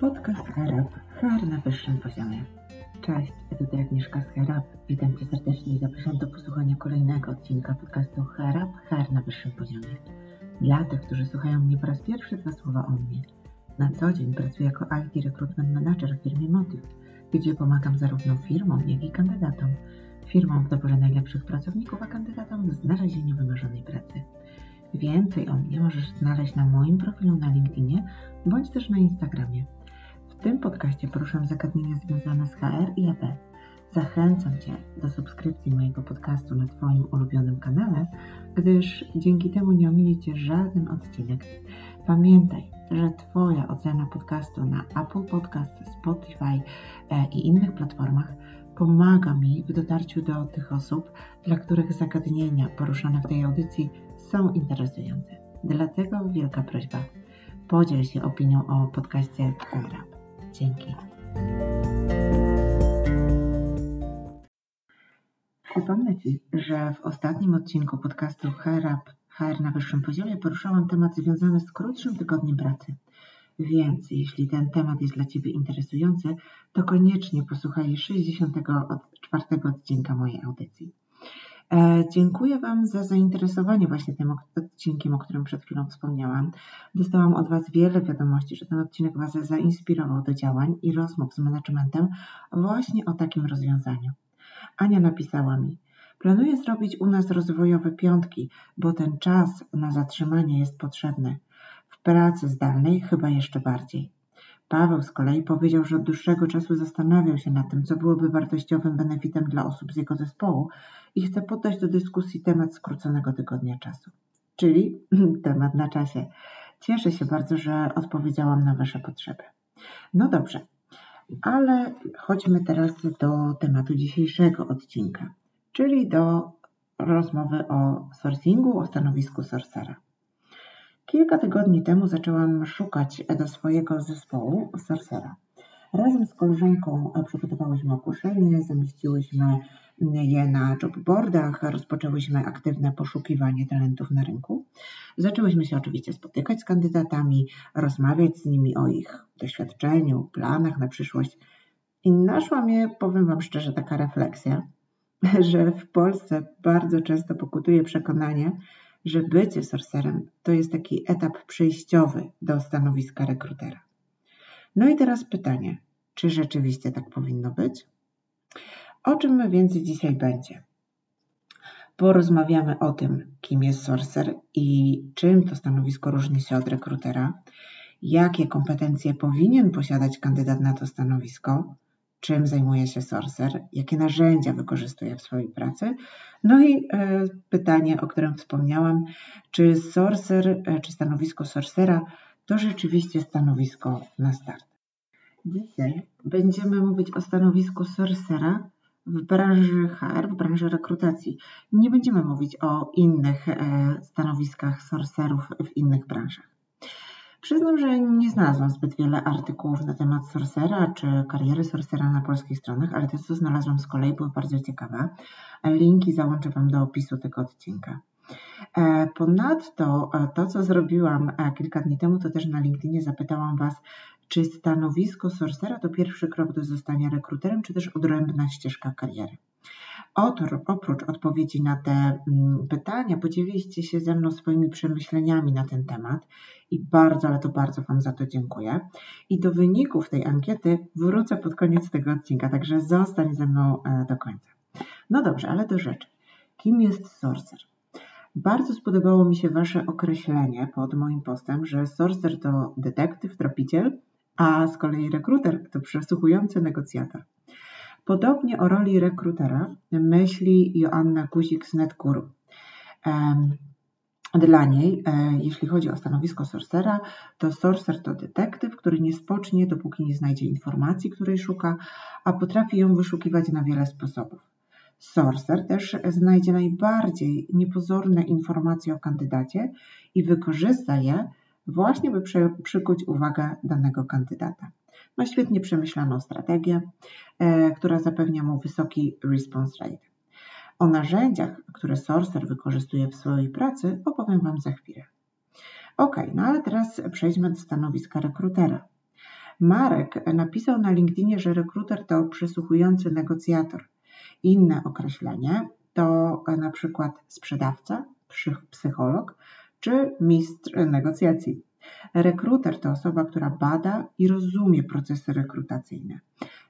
Podcast Herab, HR na wyższym poziomie. Cześć, tutaj Agnieszka z Herab. Witam Cię serdecznie i zapraszam do posłuchania kolejnego odcinka podcastu Herab, HR na wyższym poziomie. Dla tych, którzy słuchają mnie po raz pierwszy, dwa słowa o mnie. Na co dzień pracuję jako IT Recruitment Manager w firmie Motiv, gdzie pomagam zarówno firmom, jak i kandydatom. Firmom w doborze najlepszych pracowników, a kandydatom w znalezieniu wymarzonej pracy. Więcej o mnie możesz znaleźć na moim profilu na LinkedInie bądź też na Instagramie. W tym podcaście poruszam zagadnienia związane z HR i AP. Zachęcam Cię do subskrypcji mojego podcastu na Twoim ulubionym kanale, gdyż dzięki temu nie ominie Cię żaden odcinek. Pamiętaj, że Twoja ocena podcastu na Apple Podcast, Spotify e, i innych platformach pomaga mi w dotarciu do tych osób, dla których zagadnienia poruszane w tej audycji są interesujące. Dlatego wielka prośba, podziel się opinią o podcaście Rap. Dzięki. Przypomnę Ci, że w ostatnim odcinku podcastu HR na wyższym poziomie poruszałam temat związany z krótszym tygodniem pracy. Więc jeśli ten temat jest dla Ciebie interesujący, to koniecznie posłuchaj 64 odcinka mojej audycji. E, dziękuję Wam za zainteresowanie właśnie tym odcinkiem, o którym przed chwilą wspomniałam. Dostałam od Was wiele wiadomości, że ten odcinek Was zainspirował do działań i rozmów z managementem właśnie o takim rozwiązaniu. Ania napisała mi, planuję zrobić u nas rozwojowe piątki, bo ten czas na zatrzymanie jest potrzebny. W pracy zdalnej chyba jeszcze bardziej. Paweł z kolei powiedział, że od dłuższego czasu zastanawiał się nad tym, co byłoby wartościowym benefitem dla osób z jego zespołu i chce poddać do dyskusji temat skróconego tygodnia czasu, czyli temat na czasie. Cieszę się bardzo, że odpowiedziałam na Wasze potrzeby. No dobrze, ale chodźmy teraz do tematu dzisiejszego odcinka, czyli do rozmowy o sourcingu, o stanowisku sorcera. Kilka tygodni temu zaczęłam szukać do swojego zespołu sorcera. Razem z koleżanką przygotowałyśmy ogłoszenie, zamieściłyśmy je na jobboardach, rozpoczęłyśmy aktywne poszukiwanie talentów na rynku. Zaczęłyśmy się oczywiście spotykać z kandydatami, rozmawiać z nimi o ich doświadczeniu, planach na przyszłość. I naszła mnie, powiem Wam szczerze, taka refleksja, że w Polsce bardzo często pokutuje przekonanie, że bycie sorcerem to jest taki etap przejściowy do stanowiska rekrutera. No i teraz pytanie, czy rzeczywiście tak powinno być? O czym więc dzisiaj będzie? Porozmawiamy o tym, kim jest sorcer i czym to stanowisko różni się od rekrutera, jakie kompetencje powinien posiadać kandydat na to stanowisko, czym zajmuje się sorcer, jakie narzędzia wykorzystuje w swojej pracy. No i e, pytanie, o którym wspomniałam, czy sorcer, e, czy stanowisko sorcera to rzeczywiście stanowisko na start. Dzisiaj będziemy mówić o stanowisku sorcera w branży HR, w branży rekrutacji. Nie będziemy mówić o innych e, stanowiskach sorcerów w innych branżach. Przyznam, że nie znalazłam zbyt wiele artykułów na temat sorcera czy kariery sorcera na polskich stronach, ale te, co znalazłam z kolei, były bardzo ciekawe. Linki załączę Wam do opisu tego odcinka. E, ponadto e, to, co zrobiłam kilka dni temu, to też na LinkedInie zapytałam Was, czy stanowisko sorcera to pierwszy krok do zostania rekruterem, czy też odrębna ścieżka kariery? Oprócz odpowiedzi na te mm, pytania, podzieliliście się ze mną swoimi przemyśleniami na ten temat i bardzo, ale to bardzo Wam za to dziękuję. I do wyników tej ankiety wrócę pod koniec tego odcinka, także zostań ze mną e, do końca. No dobrze, ale do rzeczy. Kim jest sorcer? Bardzo spodobało mi się Wasze określenie pod moim postem, że sorcer to detektyw, tropiciel, a z kolei rekruter to przesłuchujący negocjator. Podobnie o roli rekrutera myśli Joanna Guzik z NetGuru. Dla niej, e, jeśli chodzi o stanowisko sorcera, to sorcer to detektyw, który nie spocznie, dopóki nie znajdzie informacji, której szuka, a potrafi ją wyszukiwać na wiele sposobów. Sorcer też znajdzie najbardziej niepozorne informacje o kandydacie i wykorzysta je właśnie by przykuć uwagę danego kandydata. Ma świetnie przemyślaną strategię, e, która zapewnia mu wysoki response rate. O narzędziach, które Sorcer wykorzystuje w swojej pracy, opowiem Wam za chwilę. Ok, no ale teraz przejdźmy do stanowiska rekrutera. Marek napisał na LinkedInie, że rekruter to przysłuchujący negocjator. Inne określenie to na przykład sprzedawca, psycholog czy mistrz negocjacji. Rekruter to osoba, która bada i rozumie procesy rekrutacyjne,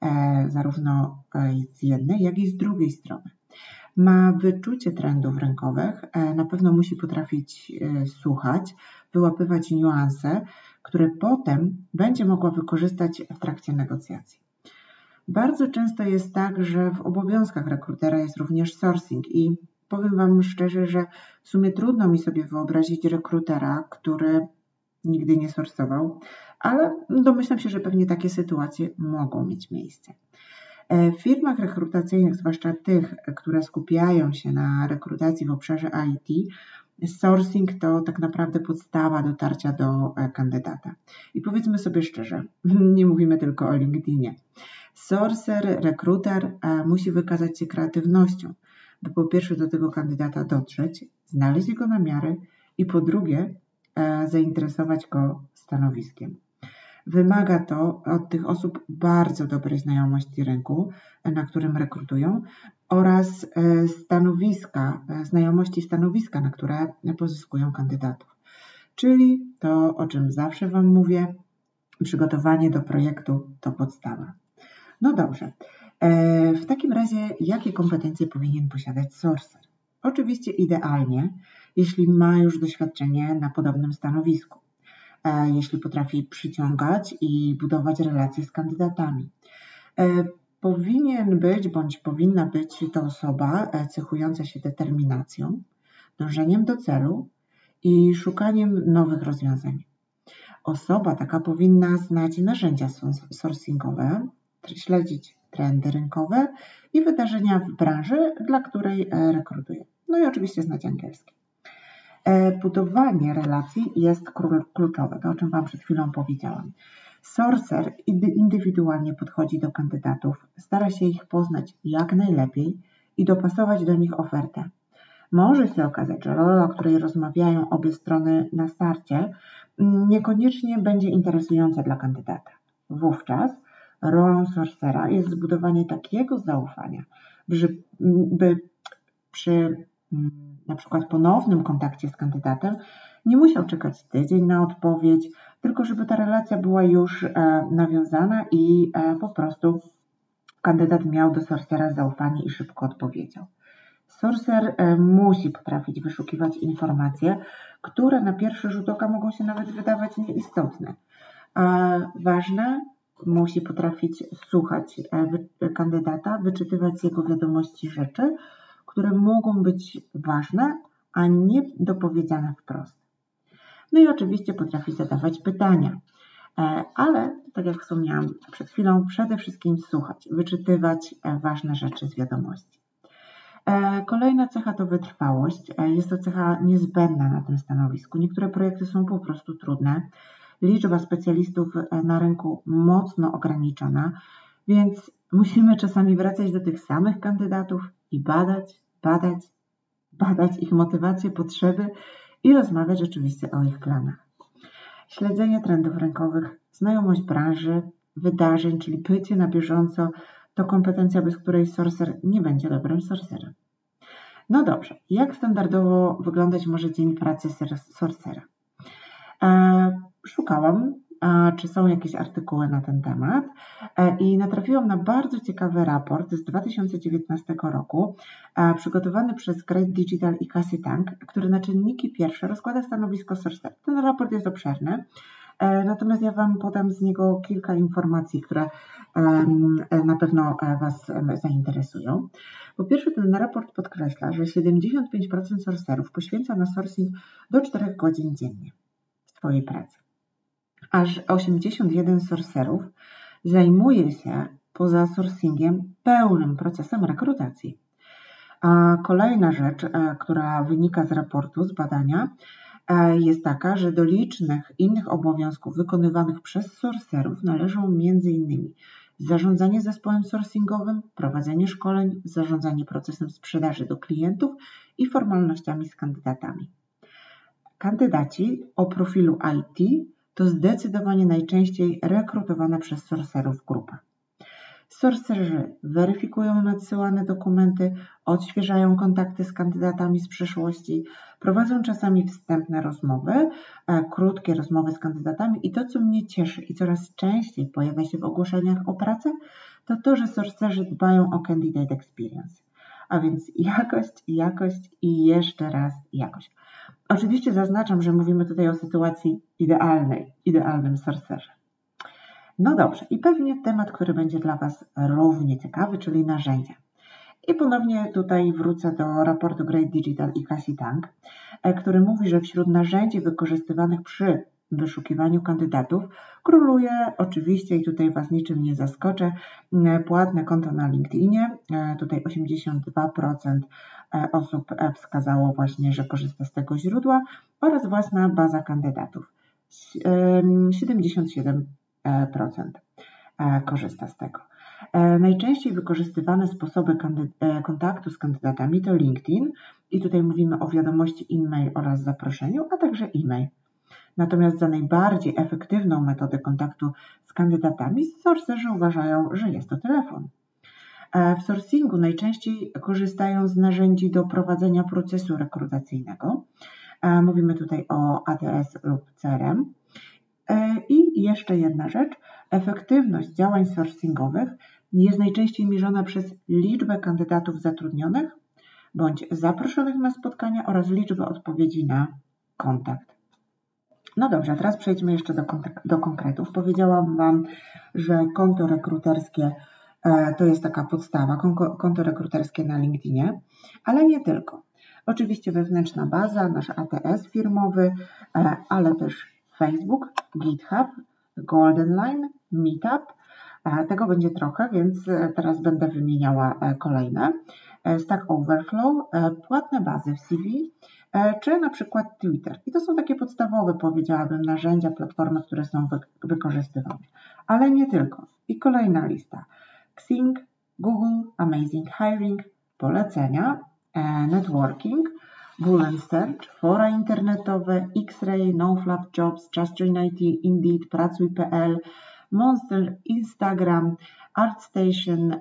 e, zarówno e, z jednej, jak i z drugiej strony. Ma wyczucie trendów rynkowych, e, na pewno musi potrafić słuchać, wyłapywać niuanse, które potem będzie mogła wykorzystać w trakcie negocjacji. Bardzo często jest tak, że w obowiązkach rekrutera jest również sourcing i powiem Wam szczerze, że w sumie trudno mi sobie wyobrazić rekrutera, który nigdy nie sorsował, ale domyślam się, że pewnie takie sytuacje mogą mieć miejsce. E, w firmach rekrutacyjnych, zwłaszcza tych, które skupiają się na rekrutacji w obszarze IT, sourcing to tak naprawdę podstawa dotarcia do e, kandydata. I powiedzmy sobie szczerze, nie mówimy tylko o LinkedInie. Sourcer, rekruter e, musi wykazać się kreatywnością, by po pierwsze do tego kandydata dotrzeć, znaleźć jego namiary i po drugie E, zainteresować go stanowiskiem. Wymaga to od tych osób bardzo dobrej znajomości rynku, na którym rekrutują oraz e, stanowiska, e, znajomości stanowiska, na które pozyskują kandydatów. Czyli to, o czym zawsze Wam mówię, przygotowanie do projektu to podstawa. No dobrze. W takim razie, jakie kompetencje powinien posiadać sorcer? Oczywiście idealnie jeśli ma już doświadczenie na podobnym stanowisku, e, jeśli potrafi przyciągać i budować relacje z kandydatami. E, powinien być bądź powinna być to osoba e, cechująca się determinacją, dążeniem do celu i szukaniem nowych rozwiązań. Osoba taka powinna znać narzędzia sourcingowe, śledzić trendy rynkowe i wydarzenia w branży, dla której rekrutuje. No i oczywiście znać angielski. E, budowanie relacji jest kluczowe, to o czym Wam przed chwilą powiedziałam. Sorcer indywidualnie podchodzi do kandydatów, stara się ich poznać jak najlepiej i dopasować do nich ofertę. Może się okazać, że rola, o której rozmawiają obie strony na starcie, mm, niekoniecznie będzie interesująca dla kandydata. Wówczas rolą sorcera jest zbudowanie takiego zaufania, by, przy mm, na przykład ponownym kontakcie z kandydatem, nie musiał czekać tydzień na odpowiedź, tylko żeby ta relacja była już e, nawiązana i e, po prostu kandydat miał do sorcera zaufanie i szybko odpowiedział. Sorcer e, musi potrafić wyszukiwać informacje, które na pierwszy rzut oka mogą się nawet wydawać nieistotne. A ważne, musi potrafić słuchać kandydata, wyczytywać z jego wiadomości rzeczy, które mogą być ważne, a nie dopowiedziane wprost. No i oczywiście potrafi zadawać pytania, e, ale tak jak wspomniałam przed chwilą, przede wszystkim słuchać, wyczytywać e, ważne rzeczy z wiadomości. E, kolejna cecha to wytrwałość. Jest to cecha niezbędna na tym stanowisku. Niektóre projekty są po prostu trudne. Liczba specjalistów na rynku mocno ograniczona, więc musimy czasami wracać do tych samych kandydatów i badać, badać, badać ich motywacje, potrzeby i rozmawiać oczywiście o ich planach. Śledzenie trendów rynkowych, znajomość branży, wydarzeń, czyli bycie na bieżąco, to kompetencja, bez której sorcer nie będzie dobrym sorcerem. No dobrze, jak standardowo wyglądać może dzień pracy sorcera? Szukałam czy są jakieś artykuły na ten temat. E, I natrafiłam na bardzo ciekawy raport z 2019 roku, e, przygotowany przez Great Digital i Cassie Tank, który na czynniki pierwsze rozkłada stanowisko Sorcerer. Ten raport jest obszerny. E, natomiast ja Wam podam z niego kilka informacji, które na pewno Was zainteresują. Po pierwsze, ten raport podkreśla, że 75% sorcerów poświęca na sourcing do 4 godzin dziennie w swojej pracy aż 81 sorcerów zajmuje się poza sourcingiem pełnym procesem rekrutacji. A kolejna rzecz, e, która wynika z raportu, z badania, e, jest taka, że do licznych innych obowiązków wykonywanych przez sorcerów należą m.in. zarządzanie zespołem sourcingowym, prowadzenie szkoleń, zarządzanie procesem sprzedaży do klientów i formalnościami z kandydatami. Kandydaci o profilu IT to zdecydowanie najczęściej rekrutowana przez sorcerów grupa. Sorcerzy weryfikują nadsyłane dokumenty, odświeżają kontakty z kandydatami z przeszłości, prowadzą czasami wstępne rozmowy, e, krótkie rozmowy z kandydatami i to, co mnie cieszy i coraz częściej pojawia się w ogłoszeniach o pracę, to to, że sorcerzy dbają o candidate experience. A więc jakość, jakość i jeszcze raz jakość. Oczywiście zaznaczam, że mówimy tutaj o sytuacji idealnej, idealnym sorcerze. No dobrze, i pewnie temat, który będzie dla Was równie ciekawy, czyli narzędzia. I ponownie tutaj wrócę do raportu Great Digital i Cassie Tank, e, który mówi, że wśród narzędzi wykorzystywanych przy wyszukiwaniu kandydatów króluje oczywiście, i tutaj Was niczym nie zaskoczę, płatne konto na LinkedInie. E, tutaj 82% e, osób wskazało właśnie, że korzysta z tego źródła oraz własna baza kandydatów. 77% korzysta z tego. E, najczęściej wykorzystywane sposoby e, kontaktu z kandydatami to LinkedIn i tutaj mówimy o wiadomości e-mail oraz zaproszeniu, a także e-mail. Natomiast za najbardziej efektywną metodę kontaktu z kandydatami sorcerzy uważają, że jest to telefon. E, w sourcingu najczęściej korzystają z narzędzi do prowadzenia procesu rekrutacyjnego. Mówimy tutaj o ATS lub CRM. I jeszcze jedna rzecz, efektywność działań sourcingowych jest najczęściej mierzona przez liczbę kandydatów zatrudnionych bądź zaproszonych na spotkania oraz liczbę odpowiedzi na kontakt. No dobrze, teraz przejdźmy jeszcze do, do konkretów. Powiedziałam Wam, że konto rekruterskie e, to jest taka podstawa, konto rekruterskie na LinkedInie, ale nie tylko. Oczywiście wewnętrzna baza, nasz ATS firmowy, e, ale też Facebook, GitHub, Golden Line, Meetup, tego będzie trochę, więc e, teraz będę wymieniała e, kolejne. E, Stack Overflow, płatne bazy w CV, czy na przykład Twitter. I to są takie podstawowe, powiedziałabym, narzędzia, platformy, które są wykorzystywane. Ale nie tylko. I kolejna lista. Xing, Google, Amazing Hiring, polecenia, networking, Google Search, fora internetowe, X-Ray, NoFlap Jobs, Just Join IT, Indeed, Pracuj.pl, Monster, Instagram, ArtStation,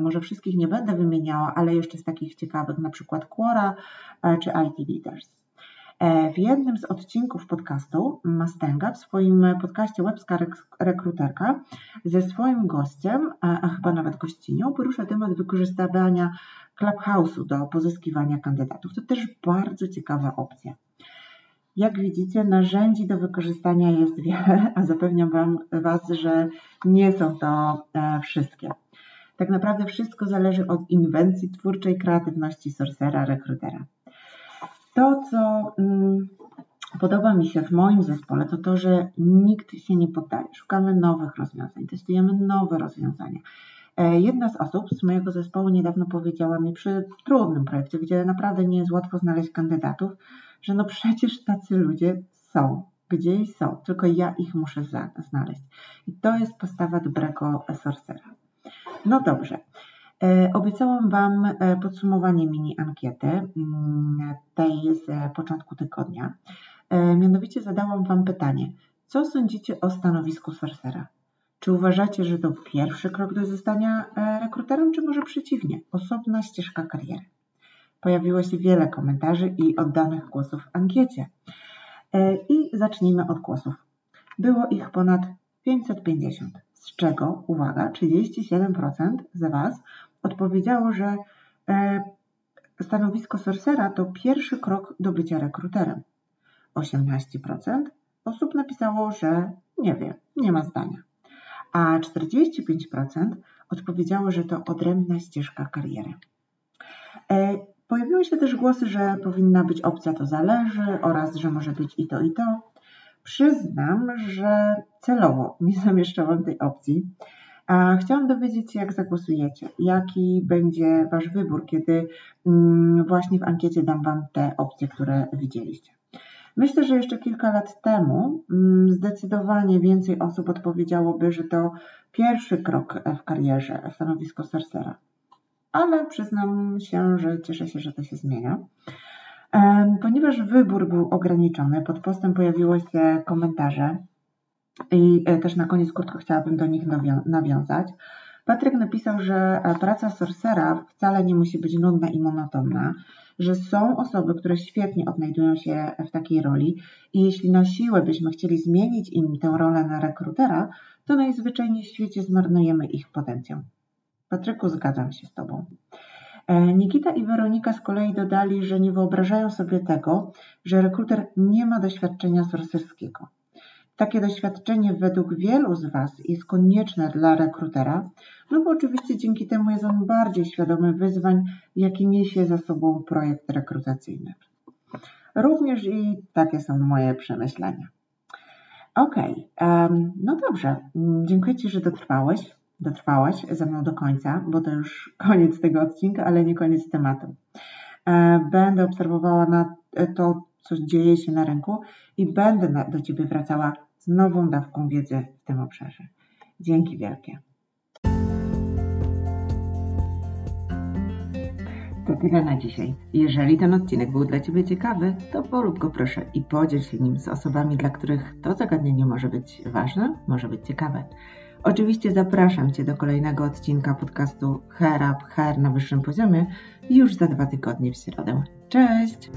może wszystkich nie będę wymieniała, ale jeszcze z takich ciekawych na przykład Quora e, czy IT Leaders. E, w jednym z odcinków podcastu Mastęga, w swoim podcaście Łebska Rekruterka, ze swoim gościem, a chyba nawet gościnią, porusza temat wykorzystywania Clubhouse'u do pozyskiwania kandydatów. To też bardzo ciekawa opcja. Jak widzicie, narzędzi do wykorzystania jest wiele, a zapewniam wam, Was, że nie są to e, wszystkie. Tak naprawdę wszystko zależy od inwencji twórczej kreatywności sorcera, rekrutera. To, co mm, podoba mi się w moim zespole, to to, że nikt się nie poddaje. Szukamy nowych rozwiązań, testujemy nowe rozwiązania. E, jedna z osób z mojego zespołu niedawno powiedziała mi przy trudnym projekcie, gdzie naprawdę nie jest łatwo znaleźć kandydatów, że no przecież tacy ludzie są, gdzieś są, tylko ja ich muszę znaleźć. I to jest postawa dobrego sorcera. No dobrze. E, obiecałam Wam e, podsumowanie mini ankiety mm, tej z początku tygodnia. E, mianowicie zadałam Wam pytanie, co sądzicie o stanowisku sorcera? Czy uważacie, że to pierwszy krok do zostania rekruterem, czy może przeciwnie, osobna ścieżka kariery? Pojawiło się wiele komentarzy i oddanych głosów w ankiecie. E, I zacznijmy od głosów. Było ich ponad 550, z czego, uwaga, 37% z Was odpowiedziało, że e, stanowisko sorcera to pierwszy krok do bycia rekruterem. 18% osób napisało, że nie wie, nie ma zdania. A 45% odpowiedziało, że to odrębna ścieżka kariery. Pojawiły się też głosy, że powinna być opcja to zależy oraz, że może być i to i to. Przyznam, że celowo nie zamieszczałam tej opcji. A chciałam dowiedzieć się, jak zagłosujecie, jaki będzie Wasz wybór, kiedy mm, właśnie w ankiecie dam Wam te opcje, które widzieliście. Myślę, że jeszcze kilka lat temu mm, zdecydowanie więcej osób odpowiedziałoby, że to pierwszy krok w karierze, stanowisko sorcera ale przyznam się, że cieszę się, że to się zmienia. Ponieważ wybór był ograniczony, pod postem pojawiły się komentarze i e, też na koniec krótko chciałabym do nich nawiązać. Patryk napisał, że e, praca sorcera wcale nie musi być nudna i monotonna, że są osoby, które świetnie odnajdują się w takiej roli i jeśli na siłę byśmy chcieli zmienić im tę rolę na rekrutera, to najzwyczajniej w świecie zmarnujemy ich potencjał. Patryku, zgadzam się z Tobą. E, Nikita i Weronika z kolei dodali, że nie wyobrażają sobie tego, że rekruter nie ma doświadczenia sorcerskiego. Takie doświadczenie według wielu z Was jest konieczne dla rekrutera, no bo oczywiście dzięki temu jest on bardziej świadomy wyzwań, jakie niesie za sobą projekt rekrutacyjny. Również i takie są moje przemyślenia. Okay, no dobrze. Dziękuję Ci, że dotrwałeś, dotrwałaś ze mną do końca, bo to już koniec tego odcinka, ale nie koniec tematu. E, będę obserwowała na to, co dzieje się na rynku i będę do Ciebie wracała z nową dawką wiedzy w tym obszarze. Dzięki wielkie. To tyle na dzisiaj. Jeżeli ten odcinek był dla Ciebie ciekawy, to polub go proszę i podziel się nim z osobami, dla których to zagadnienie może być ważne, może być ciekawe. Oczywiście zapraszam Cię do kolejnego odcinka podcastu Hair Up, Hair na wyższym poziomie już za dwa tygodnie w środę. Cześć!